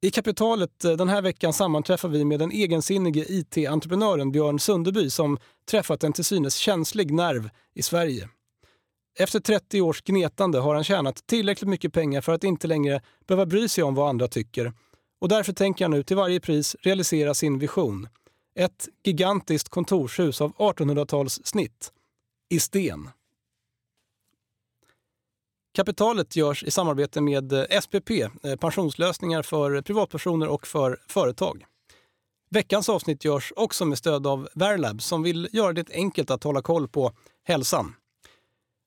I kapitalet eh, den här veckan sammanträffar vi med den egensinnige IT-entreprenören Björn Sunderby som träffat en till synes känslig nerv i Sverige. Efter 30 års gnetande har han tjänat tillräckligt mycket pengar för att inte längre behöva bry sig om vad andra tycker. Och därför tänker han nu till varje pris realisera sin vision. Ett gigantiskt kontorshus av 1800-tals snitt. I sten. Kapitalet görs i samarbete med eh, SPP, eh, pensionslösningar för privatpersoner och för företag. Veckans avsnitt görs också med stöd av Verlab som vill göra det enkelt att hålla koll på hälsan.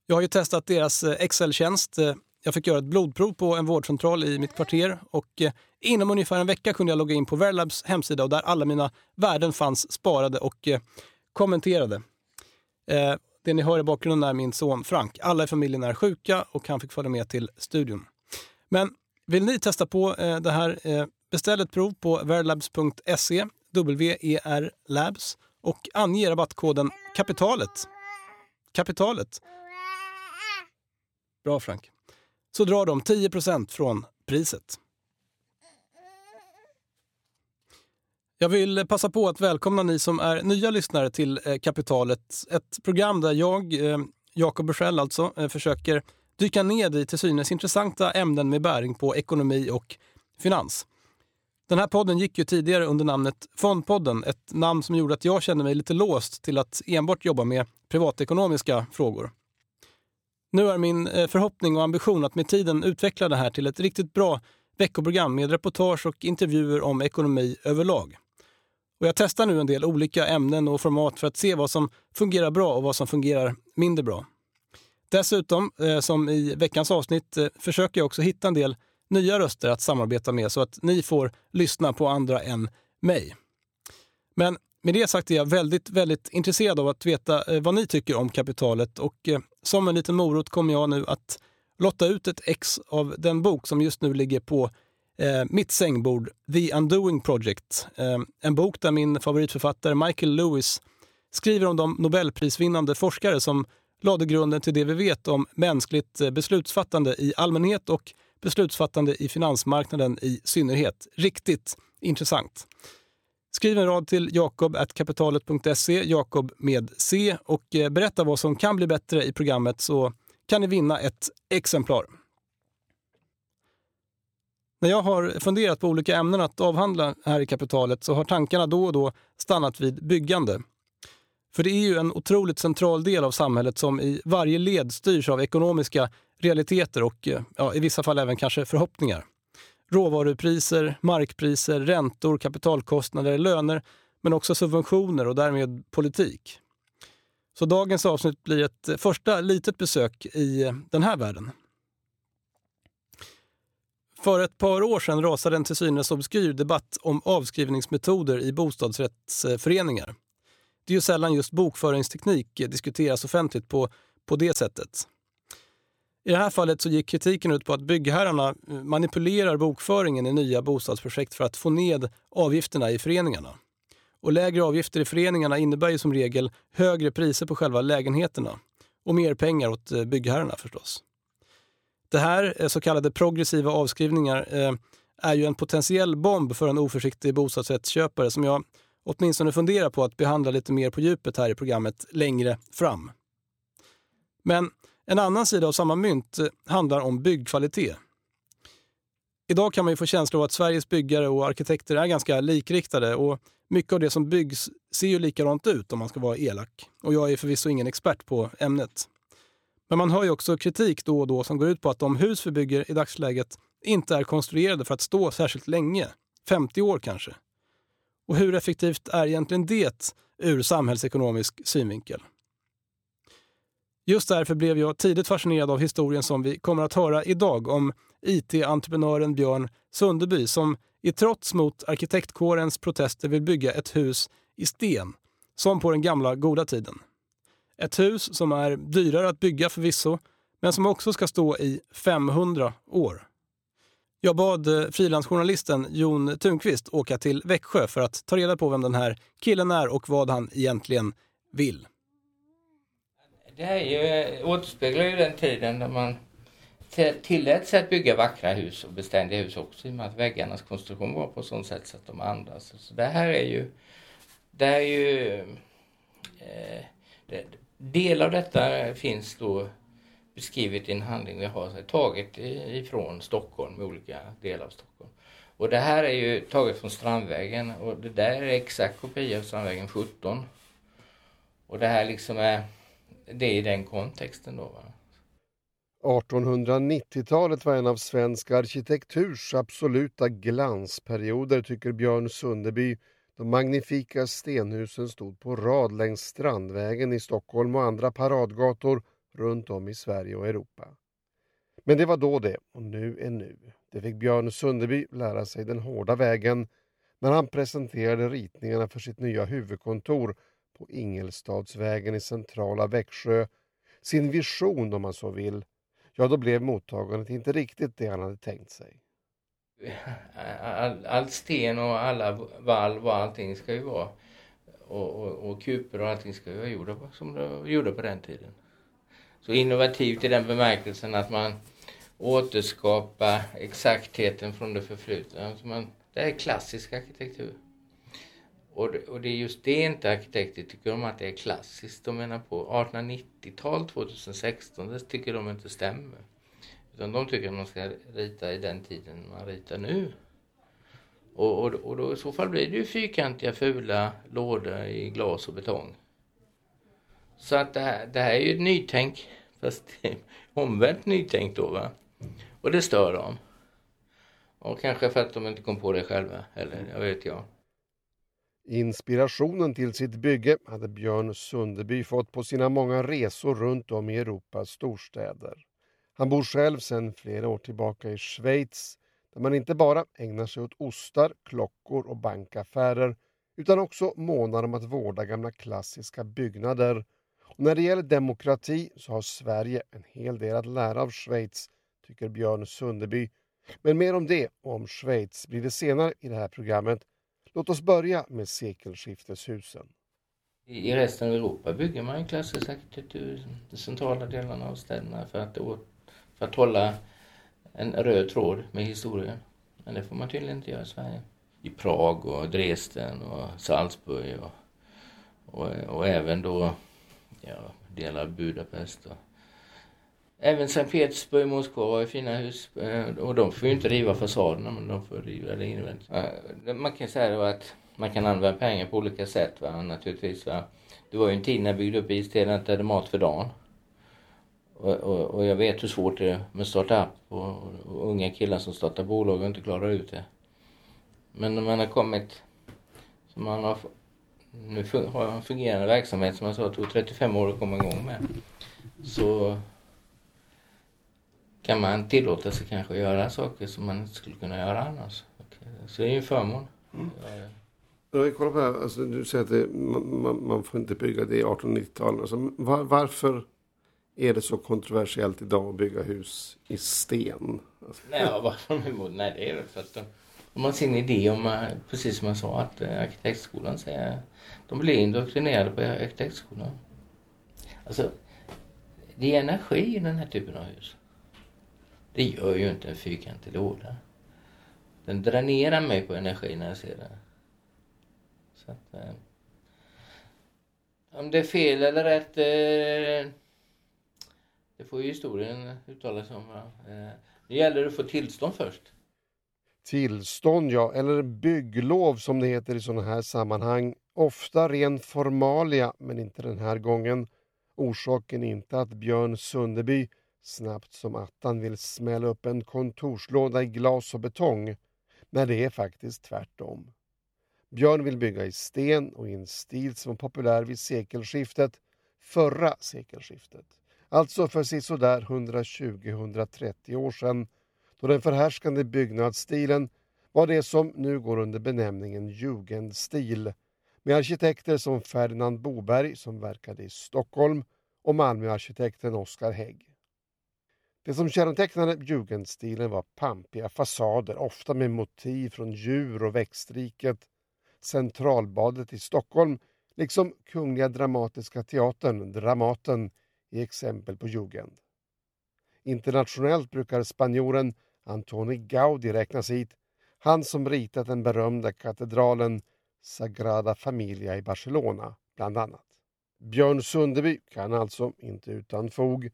Jag har ju testat deras eh, Excel-tjänst. Jag fick göra ett blodprov på en vårdcentral i mitt kvarter och inom ungefär en vecka kunde jag logga in på Verlabs hemsida och där alla mina värden fanns sparade och kommenterade. Det ni hör i bakgrunden är min son Frank. Alla i familjen är sjuka och han fick följa med till studion. Men vill ni testa på eh, det här, eh, beställ ett prov på verlabs.se, WER Labs och ange rabattkoden kapitalet. Kapitalet. Bra Frank. Så drar de 10% från priset. Jag vill passa på att välkomna ni som är nya lyssnare till eh, Kapitalet. Ett program där jag, eh, Jakob Bursell alltså, eh, försöker dyka ned i till synes intressanta ämnen med bäring på ekonomi och finans. Den här podden gick ju tidigare under namnet Fondpodden, ett namn som gjorde att jag kände mig lite låst till att enbart jobba med privatekonomiska frågor. Nu är min förhoppning och ambition att med tiden utveckla det här till ett riktigt bra veckoprogram med reportage och intervjuer om ekonomi överlag. Och jag testar nu en del olika ämnen och format för att se vad som fungerar bra och vad som fungerar mindre bra. Dessutom, eh, som i veckans avsnitt, eh, försöker jag också hitta en del nya röster att samarbeta med så att ni får lyssna på andra än mig. Men med det sagt är jag väldigt, väldigt intresserad av att veta eh, vad ni tycker om kapitalet och som en liten morot kommer jag nu att lotta ut ett ex av den bok som just nu ligger på eh, mitt sängbord, The Undoing Project. Eh, en bok där min favoritförfattare Michael Lewis skriver om de Nobelprisvinnande forskare som lade grunden till det vi vet om mänskligt eh, beslutsfattande i allmänhet och beslutsfattande i finansmarknaden i synnerhet. Riktigt intressant. Skriv en rad till jakob.kapitalet.se, Jakob med C och eh, berätta vad som kan bli bättre i programmet så kan ni vinna ett exemplar. När jag har funderat på olika ämnen att avhandla här i kapitalet så har tankarna då och då stannat vid byggande. För det är ju en otroligt central del av samhället som i varje led styrs av ekonomiska realiteter och eh, ja, i vissa fall även kanske förhoppningar. Råvarupriser, markpriser, räntor, kapitalkostnader, löner men också subventioner och därmed politik. Så dagens avsnitt blir ett första litet besök i den här världen. För ett par år sedan rasade en till synes obskyr debatt om avskrivningsmetoder i bostadsrättsföreningar. Det är ju sällan just bokföringsteknik diskuteras offentligt på, på det sättet. I det här fallet så gick kritiken ut på att byggherrarna eh, manipulerar bokföringen i nya bostadsprojekt för att få ned avgifterna i föreningarna. Och lägre avgifter i föreningarna innebär ju som regel högre priser på själva lägenheterna och mer pengar åt eh, byggherrarna förstås. Det här, eh, så kallade progressiva avskrivningar, eh, är ju en potentiell bomb för en oförsiktig bostadsrättsköpare som jag åtminstone funderar på att behandla lite mer på djupet här i programmet längre fram. Men en annan sida av samma mynt eh, handlar om byggkvalitet. Idag kan man ju få känslan av att Sveriges byggare och arkitekter är ganska likriktade och mycket av det som byggs ser ju likadant ut om man ska vara elak. Och jag är förvisso ingen expert på ämnet. Men man hör ju också kritik då och då som går ut på att de hus vi bygger i dagsläget inte är konstruerade för att stå särskilt länge, 50 år kanske. Och hur effektivt är egentligen det ur samhällsekonomisk synvinkel? Just därför blev jag tidigt fascinerad av historien som vi kommer att höra idag om IT-entreprenören Björn Sunderby som i trots mot arkitektkårens protester vill bygga ett hus i sten, som på den gamla goda tiden. Ett hus som är dyrare att bygga förvisso, men som också ska stå i 500 år. Jag bad eh, frilansjournalisten Jon Tunqvist åka till Växjö för att ta reda på vem den här killen är och vad han egentligen vill. Det här ju, eh, återspeglar ju den tiden när man tillät sig att bygga vackra hus och beständiga hus också i och med att väggarnas konstruktion var på sånt sätt så att de andas. Så det här är ju, det är ju eh, det, del av detta finns då beskrivet i en handling vi har tagit ifrån Stockholm, olika delar av Stockholm. Och det här är ju taget från Strandvägen och det där är exakt kopia av Strandvägen 17. Och det här liksom är, det är i den kontexten då. Va? 1890-talet var en av svensk arkitekturs absoluta glansperioder tycker Björn Sundeby de magnifika stenhusen stod på rad längs Strandvägen i Stockholm och andra paradgator runt om i Sverige och Europa. Men det var då det, och nu är nu. Det fick Björn Sunderby lära sig den hårda vägen när han presenterade ritningarna för sitt nya huvudkontor på Ingelstadsvägen i centrala Växjö. Sin vision om man så vill. Ja, då blev mottagandet inte riktigt det han hade tänkt sig. All, all sten och alla valv och allting ska ju vara och, och, och kuper och allting ska ju vara gjorda som de gjorde på den tiden. Så innovativt i den bemärkelsen att man återskapar exaktheten från det förflutna. Alltså man, det är klassisk arkitektur. Och det, och det är just det inte arkitekter tycker om att det är klassiskt. De menar på 1890-tal, 2016, det tycker de inte stämmer. Utan de tycker att man ska rita i den tiden man ritar nu. Och, och, och då, i så fall blir det ju fyrkantiga fula lådor i glas och betong. Så att det här, det här är ju ett nytänk, fast omvänt nytänk då va. Och det stör dem. Och kanske för att de inte kom på det själva, eller jag vet jag. Inspirationen till sitt bygge hade Björn Sunderby fått på sina många resor runt om i Europas storstäder. Han bor själv sedan flera år tillbaka i Schweiz där man inte bara ägnar sig åt ostar, klockor och bankaffärer utan också månar om att vårda gamla klassiska byggnader. Och när det gäller demokrati så har Sverige en hel del att lära av Schweiz, tycker Björn Sundeby. Men mer om det och om Schweiz blir det senare i det här programmet. Låt oss börja med sekelskifteshusen. I resten av Europa bygger man klassisk arkitektur i de centrala delarna av städerna för att för att hålla en röd tråd med historien. Men det får man tydligen inte göra i Sverige. I Prag och Dresden och Salzburg och, och, och även då ja, delar av Budapest. Och, även Sankt Petersburg, Moskva har fina hus eh, och de får ju inte riva fasaderna men de får riva det invändigt. Man kan säga att man kan använda pengar på olika sätt va? naturligtvis. Va? Det var ju en tid när jag byggde upp istället att hade mat för dagen. Och, och, och, jag vet hur svårt det är med startup och, och unga killar som startar bolag och inte klarar ut det. Men när man har kommit, så man har, nu har en fungerande verksamhet som jag sa tog 35 år att komma igång med. Så kan man tillåta sig kanske att göra saker som man inte skulle kunna göra annars. Så det är ju en förmån. Mm. Jag kollar på det här, alltså, du säger att det, man, man, får inte bygga det i 1890-talet. Alltså, var, varför är det så kontroversiellt idag att bygga hus i sten? Alltså. Nej, de emot? Nej, det är det för att de, de har sin idé om, eh, precis som jag sa, att eh, arkitektskolan säger, de blir indoktrinerade på arkitektskolan. Alltså, det är energi i den här typen av hus. Det gör ju inte en fyrkantig låda. Den dränerar mig på energi när jag ser den. Så att, eh, om det är fel eller rätt, eh, det får ju historien uttala sig om. Eh, det gäller att få tillstånd först. Tillstånd, ja, eller bygglov som det heter i sådana här sammanhang. Ofta ren formalia, men inte den här gången. Orsaken är inte att Björn Sunderby snabbt som attan vill smälla upp en kontorslåda i glas och betong. Nej, det är faktiskt tvärtom. Björn vill bygga i sten och i en stil som var populär vid sekelskiftet, förra sekelskiftet. Alltså för sisådär 120-130 år sedan då den förhärskande byggnadsstilen var det som nu går under benämningen jugendstil med arkitekter som Ferdinand Boberg som verkade i Stockholm och Malmöarkitekten Oskar Hägg. Det som kännetecknade jugendstilen var pampiga fasader, ofta med motiv från djur och växtriket. Centralbadet i Stockholm, liksom Kungliga Dramatiska Teatern, Dramaten, är exempel på jugend. Internationellt brukar spanjoren Antoni Gaudi räknas hit, han som ritat den berömda katedralen Sagrada Familia i Barcelona, bland annat. Björn Sundeby kan alltså, inte utan fog,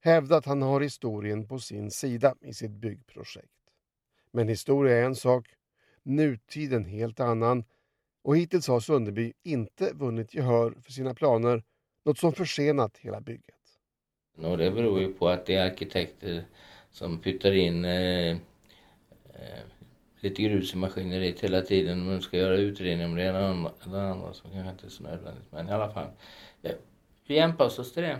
hävda att han har historien på sin sida i sitt byggprojekt. Men historia är en sak, nutid en helt annan och hittills har Sunderby inte vunnit gehör för sina planer, något som försenat hela bygget. Och det beror ju på att det är arkitekter som pyttar in eh, eh, lite grus i maskineriet hela tiden. Man ska göra utredning om det ena eller andra som kanske inte är så nödvändigt. Men i alla fall, ja, vi anpassar oss till det.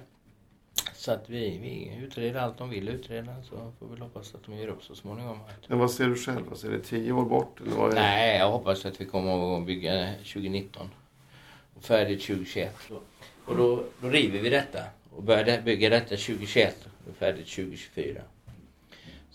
Så att vi, vi utreder allt de vill utreda så får vi hoppas att de ger upp så småningom. Men vad ser du själv? Alltså, är det tio år bort? Eller vad är Nej, jag hoppas att vi kommer att bygga 2019. Och färdigt 2021. Och då, då river vi detta och börjar bygga detta 2021 och färdigt 2024.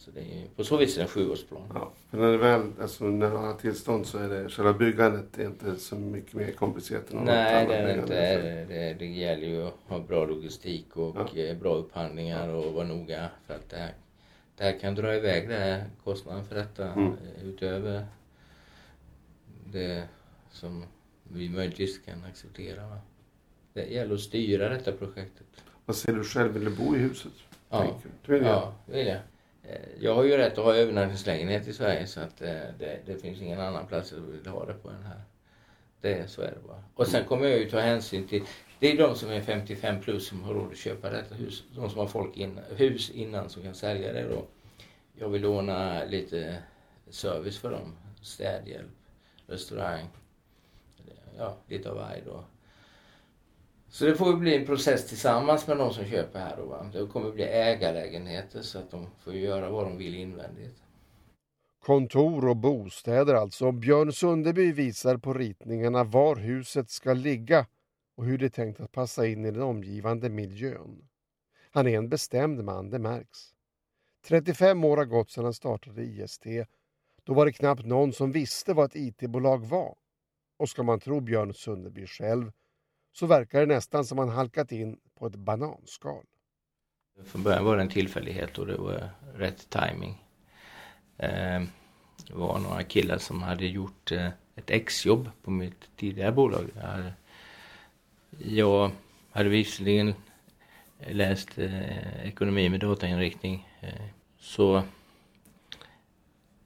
Så det är, på så vis är det en sjuårsplan. Ja, för när det väl, alltså när man har tillstånd så är det själva byggandet är inte så mycket mer komplicerat än Nej, det är det inte. Det, det, gäller ju att ha bra logistik och ja. Eh, bra upphandlingar och vara noga för att det här, det här kan dra iväg det här, kostnaden för detta mm. Eh, utöver det som vi möjligtvis kan acceptera. Va? Det gäller att styra detta projektet. Vad ser du själv? Vill du bo i huset? Ja, du vill ja vill jag. Eh, jag har ju rätt att ha övernattningslägenhet i Sverige så att eh, det, det finns ingen annan plats jag vill ha det på än här. Det, så är det bara. Och sen kommer jag ju ta hänsyn till, det är de som är 55 plus som har råd att köpa detta hus. De som har folk in, hus innan som kan sälja det då. Jag vill ordna lite service för dem. Städhjälp, restaurang, ja lite av varje då. Så det får ju bli en process tillsammans med de som köper här då. Va? Det kommer bli ägarlägenheter så att de får göra vad de vill invändigt. Kontor och bostäder alltså. Björn Sundeby visar på ritningarna var huset ska ligga och hur det är tänkt att passa in i den omgivande miljön. Han är en bestämd man, det märks. 35 år har gått sedan han startade IST. Då var det knappt någon som visste vad ett IT-bolag var. Och ska man tro Björn Sundeby själv så verkar det nästan som han halkat in på ett bananskal. Från början var det en tillfällighet och det var rätt timing. Eh, det var några killar som hade gjort eh, ett exjobb på mitt tidigare bolag. Jag hade, visserligen läst eh, ekonomi med datainriktning. Så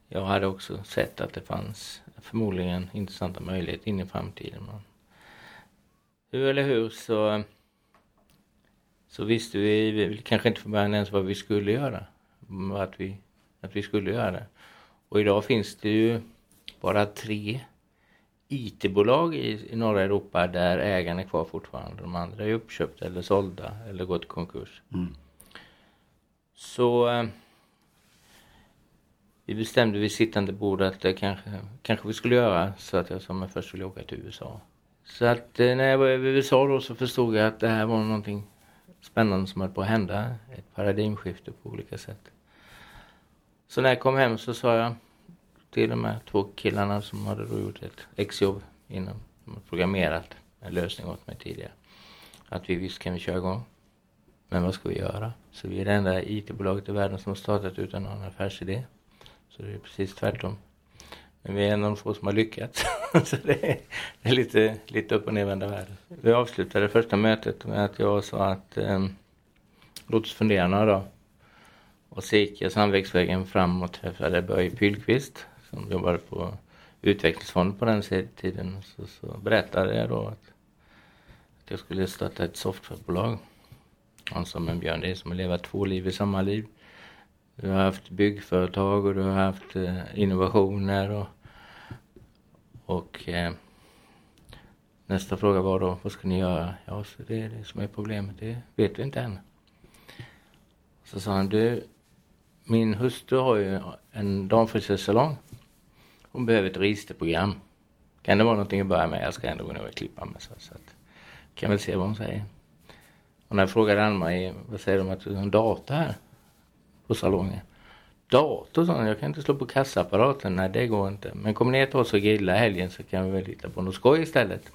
jag hade också sett att det fanns förmodligen intressanta möjligheter in i framtiden hur eller hur så, så visste vi kanske inte från början ens vad vi skulle göra. Att vi, att vi skulle göra det. Och idag finns det ju bara tre IT-bolag i, i norra Europa där ägarna är kvar fortfarande. De andra är uppköpta eller sålda eller gått i konkurs. Mm. Så eh, vi bestämde vid sittande bord att det kanske, kanske vi skulle göra så att jag som först ville åka till USA. Så att eh, när jag var i USA då så förstod jag att det här var någonting spännande som höll på att hända. Ett paradigmskifte på olika sätt. Så när jag kom hem så sa jag till de här två killarna som hade då gjort ett exjobb inom, de hade programmerat en lösning åt mig tidigare. Att vi visst kan vi köra igång. Men vad ska vi göra? Så vi är det enda IT-bolaget i världen som har startat utan någon affärsidé. Så det är precis tvärtom. Men vi är en av de få som har lyckats. så det är, det är, lite, lite upp och nervända världen. Vi avslutade första mötet med att jag sa att eh, låt oss fundera några dagar. Och så gick jag Sandviksvägen fram och träffade Börje Pylqvist som jobbade på utvecklingsfonden på den tiden. Så, så berättade jag då att, att jag skulle starta ett softwarebolag. Han sa, men Björn det är som att leva två liv i samma liv. Du har haft byggföretag och du har haft eh, innovationer och, och eh, nästa fråga var då, vad ska ni göra? Ja, så det är det som är problemet, det vet vi inte än. Så sa han, du, min hustru har ju en damfrisörsalong. Hon behöver ett registerprogram. Kan det vara någonting att börja med? Jag ska ändå gå ner och klippa mig så, så att, kan väl se vad hon säger. Och när jag frågade Ann-Marie, vad säger de att du har en dator här? På salongen. Dator sa jag kan inte slå på kassaapparaten. Nej det går inte. Men kom ner till oss och grilla helgen så kan vi väl hitta på något skoj istället.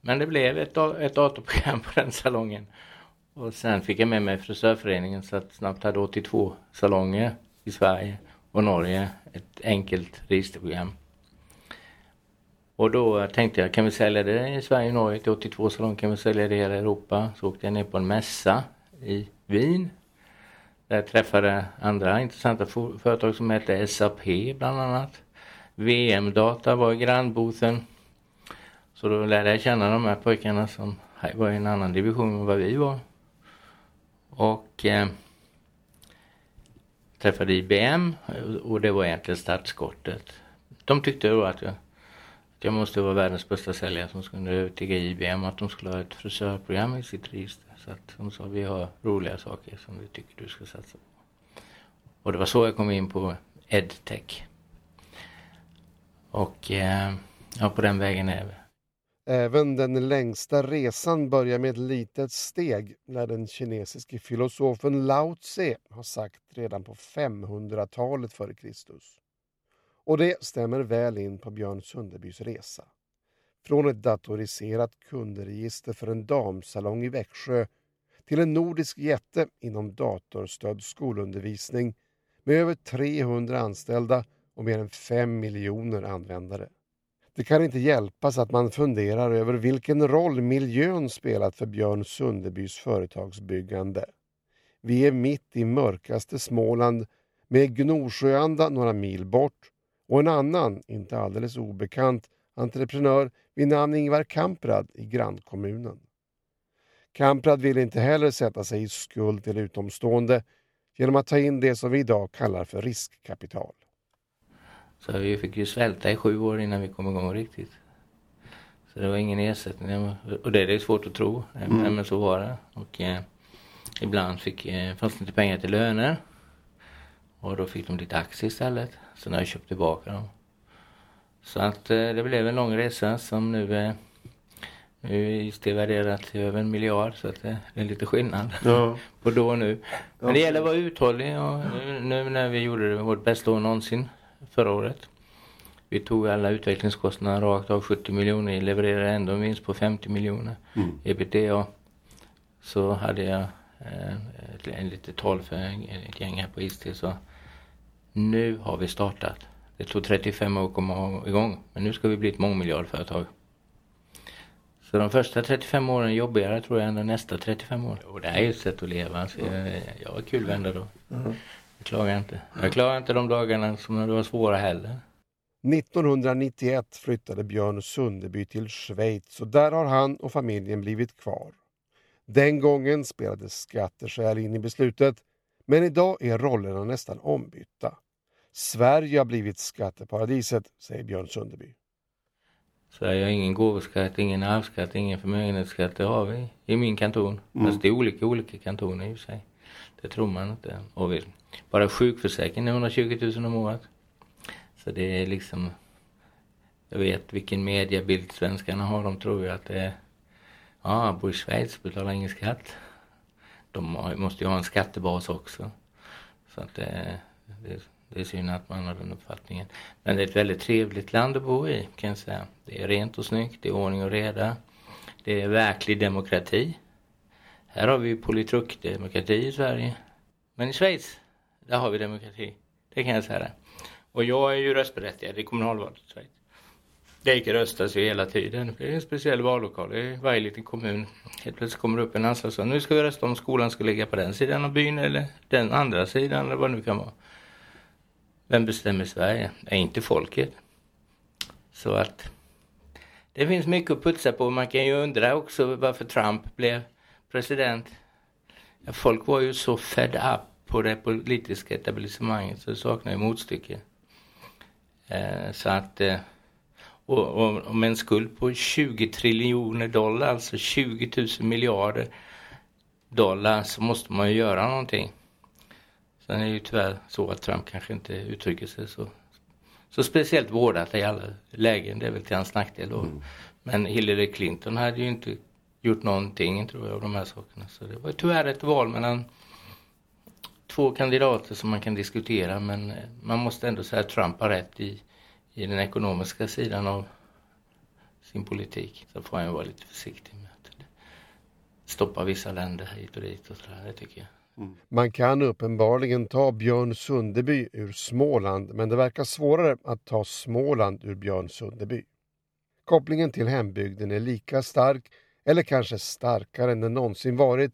Men det blev ett, ett datorprogram på den salongen. Och sen fick jag med mig frisörföreningen så att snabbt hade 82 salonger i Sverige och Norge. Ett enkelt registerprogram. Och då tänkte jag, kan vi sälja det i Sverige och Norge till 82 salonger? Kan vi sälja det i hela Europa? Så åkte jag ner på en mässa i Wien. Där jag träffade andra intressanta företag som hette SAP bland annat. VM-data var i grannboten. Så då lärde jag känna de här pojkarna som var i en annan division än vad vi var. Och eh, träffade IBM och det var egentligen startskottet. De tyckte då att jag, det jag måste vara världens bästa säljare som skulle övertyga IBM att de skulle ha ett frisörprogram i sitt register. Så att de sa vi har roliga saker som vi tycker du ska satsa på. Och det var så jag kom in på EdTech. Och eh, ja, på den vägen är vi. Även den längsta resan börjar med ett litet steg när den kinesiske filosofen Lao Tse har sagt redan på 500-talet före Kristus. Och det stämmer väl in på Björn Sunderbys resa. Från ett datoriserat kundregister för en damsalong i Växjö till en nordisk jätte inom datorstödd skolundervisning med över 300 anställda och mer än 5 miljoner användare. Det kan inte hjälpas att man funderar över vilken roll miljön spelat för Björn Sunderbys företagsbyggande. Vi är mitt i mörkaste Småland med Gnosjöanda några mil bort och en annan, inte alldeles obekant, entreprenör vid namn Ingvar Kamprad i grannkommunen. Kamprad vill inte heller sätta sig i skuld till utomstående genom att ta in det som vi idag kallar för riskkapital. Så vi fick ju svälta i sju år innan vi kom igång riktigt. Så det var ingen ersättning. Och det är svårt att tro, mm. men så var det. Och eh, ibland fick, eh, fanns det inte pengar till löner. Och då fick de lite aktier istället. Så när jag köpte tillbaka dem. Så att eh, det blev en lång resa som nu är nu är det värderat till över en miljard så att det är lite skillnad ja. på då och nu. Men ja. det gäller att vara uthållig och nu, nu när vi gjorde det, vårt bästa år någonsin förra året. Vi tog alla utvecklingskostnader rakt av 70 miljoner, levererade ändå en vinst på 50 miljoner. Mm. ebitda. Så hade jag eh, en lite tal för ett gäng här på IST så nu har vi startat. Det tog 35 år att komma igång men nu ska vi bli ett mångmiljardföretag. Så de första 35 åren jobbigare tror jag än de nästa 35 år. Och det är ju ett sätt att leva. Så jag, jag har kul vänner då. Mm. Jag klagar inte. Jag klagar inte de dagarna som det var svåra heller. 1991 flyttade Björn Sunderby till Schweiz och där har han och familjen blivit kvar. Den gången spelade skatteskäl in i beslutet men idag är rollerna nästan ombytta. Sverige har blivit skatteparadiset, säger Björn Sunderby. Sverige har ingen gåvoskatt, ingen arvsskatt, ingen förmögenhetsskatt. Det har vi i min kanton. Mm. Fast det är olika olika kantoner i och för sig. Det tror man inte. Och vi, bara sjukförsäkringen är 120 000 om året. Så det är liksom... Jag vet vilken mediebild svenskarna har. De tror ju att det är... Ja, bor i Schweiz, betalar ingen skatt. De måste ju ha en skattebas också. Så att det, det, det är synd att man har den uppfattningen. Men det är ett väldigt trevligt land att bo i kan jag säga. Det är rent och snyggt, det är ordning och reda. Det är verklig demokrati. Här har vi politrukdemokrati i Sverige. Men i Schweiz, där har vi demokrati. Det kan jag säga. Och jag är ju röstberättigad i kommunalvalet i Schweiz. Det gick röstas ju hela tiden. Det är en speciell vallokal i varje liten kommun. Helt plötsligt kommer det upp en ansvarsfull. Nu ska vi rösta om skolan ska ligga på den sidan av byn eller den andra sidan eller vad det nu kan vara. Vem bestämmer Sverige? Det är inte folket. Så att det finns mycket att putsa på. Man kan ju undra också varför Trump blev president. Folk var ju så fed up på det politiska etablissemanget så det saknar ju motstycke. Eh, så att, eh, och, med en skuld på 20 triljoner dollar, alltså 20 000 miljarder dollar, så måste man ju göra någonting. Sen är det ju tyvärr så att Trump kanske inte uttrycker sig så, så speciellt vårdat i alla lägen. Det är väl till hans nackdel. Mm. Men Hillary Clinton hade ju inte gjort någonting tror jag av de här sakerna. Så det var tyvärr ett val mellan två kandidater som man kan diskutera men eh, man måste ändå säga att Trump har rätt i, i den ekonomiska sidan av sin politik. Så får han vara lite försiktig med det. stoppa vissa länder hit och dit och sådär, det tycker jag. Mm. Man kan uppenbarligen ta Björn Sundeby ur Småland men det verkar svårare att ta Småland ur Björn Sundeby. Kopplingen till hembygden är lika stark eller kanske starkare än den någonsin varit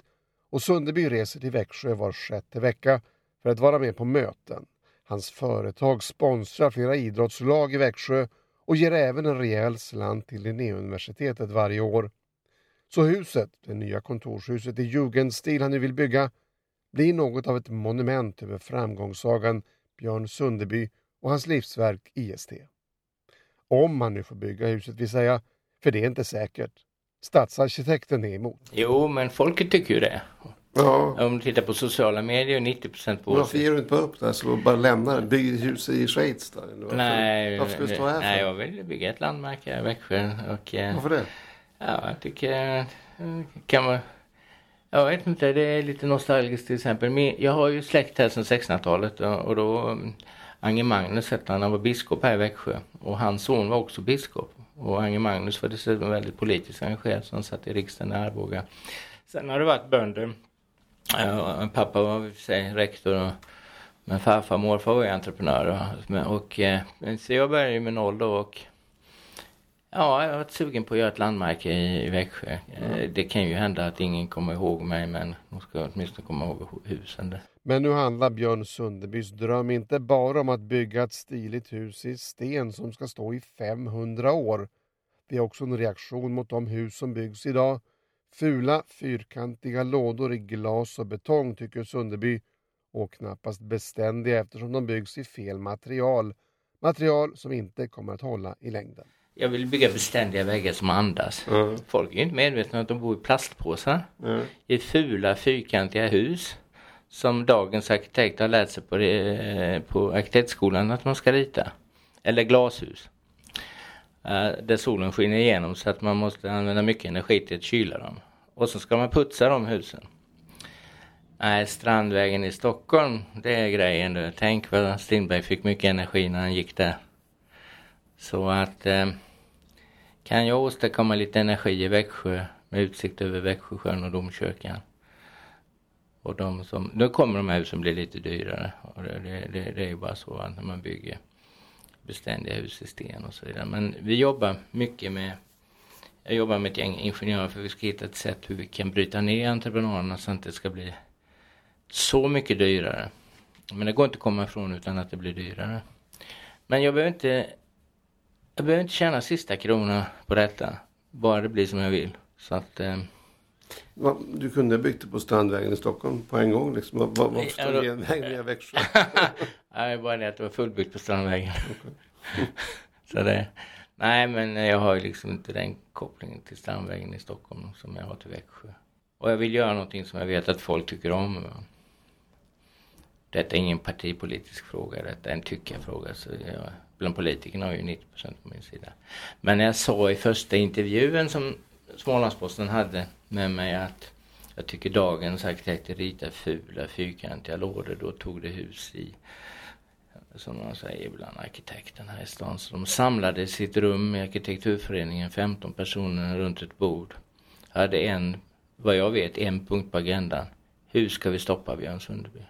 och Sundeby reser till Växjö var sjätte vecka för att vara med på möten. Hans företag sponsrar flera idrottslag i Växjö och ger även en rejäl slant till Linnéuniversitetet varje år. Så huset, det nya kontorshuset i jugendstil han nu vill bygga, blir något av ett monument över framgångssagan Björn Sundeby och hans livsverk IST. Om han nu får bygga huset vill säga, för det är inte säkert. Stadsarkitekten är emot. Jo, men folket tycker ju det. Ja. Om du tittar på sociala medier, 90 procent på Varför ger du inte bara upp det så bara lämnar det? Bygger hus i Schweiz då? Varför, nej, varför ska du stå här nej, jag vill bygga ett landmärke i Växjö. Och, eh, varför det? Ja, jag tycker kan man jag vet inte, det är lite nostalgiskt till exempel. Jag har ju släkt här sedan 1600-talet och då mm, Ange Magnus hette han, han var biskop här i Växjö och hans son var också biskop. Och Ange Magnus var dessutom väldigt politiskt engagerad så han satt i riksdagen i Arboga. Sen har det varit bönder pappa var i sig rektor och men farfar och morfar var ju entreprenörer. Och, och, så jag började ju med noll då och Ja, jag har varit sugen på att göra ett landmärke i, i Växjö. Mm. Det kan ju hända att ingen kommer ihåg mig men de ska åtminstone komma ihåg husen. Där. Men nu handlar Björn Sundebys dröm inte bara om att bygga ett stiligt hus i sten som ska stå i 500 år. Det är också en reaktion mot de hus som byggs idag. Fula, fyrkantiga lådor i glas och betong tycker Sundeby och knappast beständiga eftersom de byggs i fel material. Material som inte kommer att hålla i längden. Jag vill bygga beständiga väggar som andas. Mm. Folk är inte medvetna om att de bor i plastpåsar. Mm. I fula fyrkantiga hus. Som dagens arkitekt har lärt sig på, det, på arkitektskolan att man ska rita. Eller glashus. Uh, där solen skiner igenom så att man måste använda mycket energi till att kyla dem. Och så ska man putsa de husen. Nej, Strandvägen i Stockholm, det är grejen. Tänk vad Strindberg fick mycket energi när han gick där. Så att eh, kan jag åstadkomma lite energi i Växjö med utsikt över Växjösjön och domkyrkan. Och de som, då kommer de här husen bli lite dyrare. Och det, det, det, det är ju bara så att när man bygger beständiga hus i sten och så vidare. Men vi jobbar mycket med jag jobbar med ett gäng ingenjörer för vi ska hitta ett sätt hur vi kan bryta ner entreprenaderna så att det ska bli så mycket dyrare. Men det går inte att komma ifrån utan att det blir dyrare. Men jag behöver inte jag behöver inte tjäna sista kronan på detta. Bara det blir som jag vill. Så att... Eh... Du kunde ha byggt det på Strandvägen i Stockholm på en gång liksom. Var, varför stod det en väg via Växjö? Nej, bara det att det var fullbyggt på Strandvägen. så det... Nej, men jag har ju liksom inte den kopplingen till Strandvägen i Stockholm som jag har till Växjö. Och jag vill göra någonting som jag vet att folk tycker om. Detta är ingen partipolitisk fråga, detta är en tyckarfråga. Så jag bland politikerna har ju 90 procent på min sida. Men när jag sa i första intervjun som Smålandsposten hade med mig att jag tycker dagens arkitekter ritar fula fyrkantiga lådor, då tog det hus i som man säger bland arkitekterna här i stan. Så de samlade i sitt rum i arkitekturföreningen, 15 personer runt ett bord. Hade en, vad jag vet, en punkt på agendan. Hur ska vi stoppa Björn Sundeby?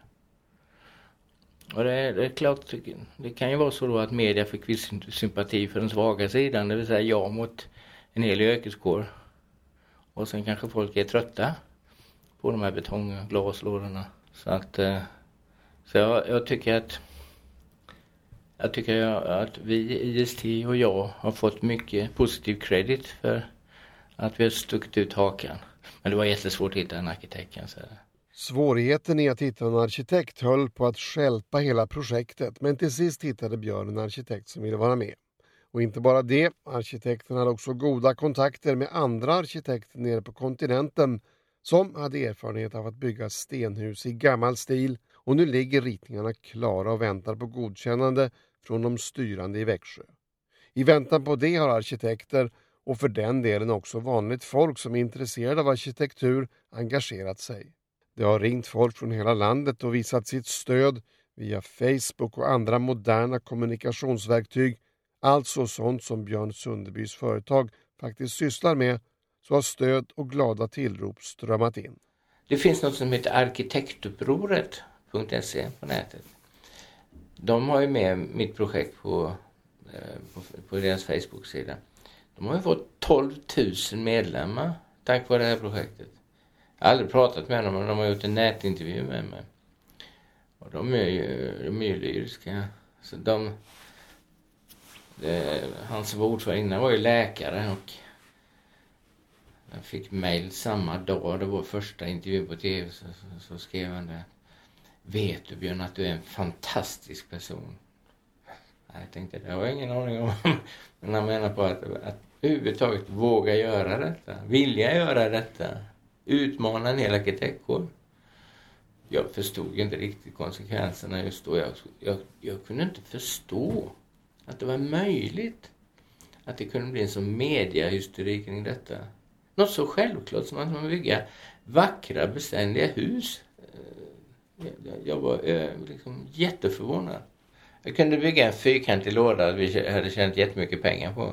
Och det, det är klart, det kan ju vara så då att media fick viss sympati för den svaga sidan, det vill säga jag mot en hel yrkeskår. Och sen kanske folk är trötta på de här betongglaslådorna. Så att, eh, så jag, jag tycker att jag tycker att vi IST och jag har fått mycket positiv credit för att vi har stuckit ut hakan. Men det var jättesvårt att hitta en arkitekt kan jag säga. Svårigheten i att hitta en arkitekt höll på att skälpa hela projektet men till sist hittade Björn en arkitekt som ville vara med. Och inte bara det, arkitekten hade också goda kontakter med andra arkitekter nere på kontinenten som hade erfarenhet av att bygga stenhus i gammal stil och nu ligger ritningarna klara och väntar på godkännande från de styrande i Växjö. I väntan på det har arkitekter och för den delen också vanligt folk som är intresserade av arkitektur engagerat sig. Det har ringt folk från hela landet och visat sitt stöd via Facebook och andra moderna kommunikationsverktyg, alltså sånt som Björn Sundebys företag faktiskt sysslar med, så har stöd och glada tillrop strömmat in. Det finns något som heter arkitektupproret.se på nätet. De har ju med mitt projekt på, eh, på, på deras Facebook-sida. De har ju fått 12 000 medlemmar tack vare det här projektet. Jag har aldrig pratat med dem, men de har gjort en nätintervju med mig. Och de är ju, de är ju lyriska. Så de, eh, det, han som var ordförande innan var ju läkare och jag fick mail samma dag, det var första intervjun på tv, så, så, så skrev han det. Vet du Björn att du är en fantastisk person? Jag tänkte, det har jag ingen aning om. Men han menar på att, att överhuvudtaget våga göra detta, vilja göra detta, utmana en hel arkitektkår. Jag förstod inte riktigt konsekvenserna just då. Jag, jag, jag kunde inte förstå att det var möjligt att det kunde bli en sån mediahysteri kring detta. Något så självklart som att man bygga vackra, beständiga hus. Jag var eh, liksom jätteförvånad. Jag kunde bygga en fyrkantig låda vi hade tjänat jättemycket pengar på.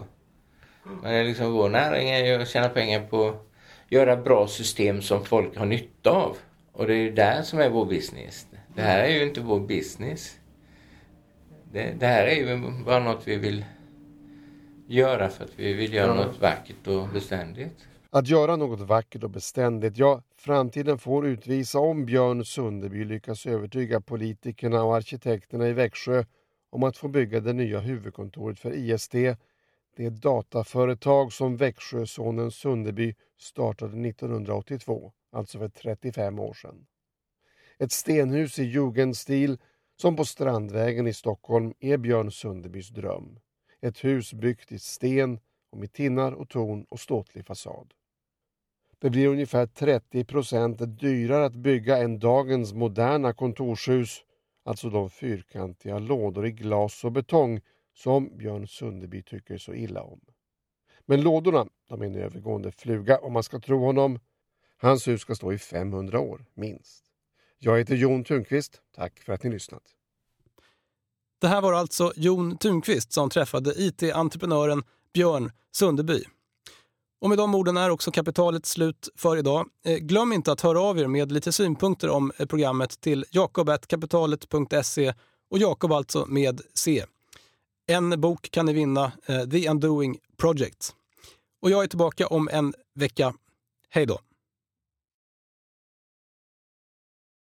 Men liksom vår näring är ju att tjäna pengar på att göra bra system som folk har nytta av. Och det är ju där som är vår business. Det här är ju inte vår business. Det, det här är ju bara något vi vill göra för att vi vill göra något vackert och beständigt. Att göra något vackert och beständigt, ja, framtiden får utvisa om Björn Sundeby lyckas övertyga politikerna och arkitekterna i Växjö om att få bygga det nya huvudkontoret för IST det dataföretag som Växjösonen Sundeby startade 1982, alltså för 35 år sedan. Ett stenhus i jugendstil som på Strandvägen i Stockholm är Björn Sundebys dröm. Ett hus byggt i sten och med tinnar och torn och ståtlig fasad. Det blir ungefär 30 procent dyrare att bygga än dagens moderna kontorshus, alltså de fyrkantiga lådor i glas och betong som Björn Sundeby tycker så illa om. Men lådorna, de är en övergående fluga om man ska tro honom. Hans hus ska stå i 500 år, minst. Jag heter Jon Thunqvist. Tack för att ni lyssnat. Det här var alltså Jon Thunqvist som träffade IT-entreprenören Björn Sundeby. Och med de orden är också kapitalet slut för idag. Eh, glöm inte att höra av er med lite synpunkter om eh, programmet till jakob.kapitalet.se och Jakob alltså med C. En bok kan ni vinna, eh, The Undoing Project. Och jag är tillbaka om en vecka. Hej då!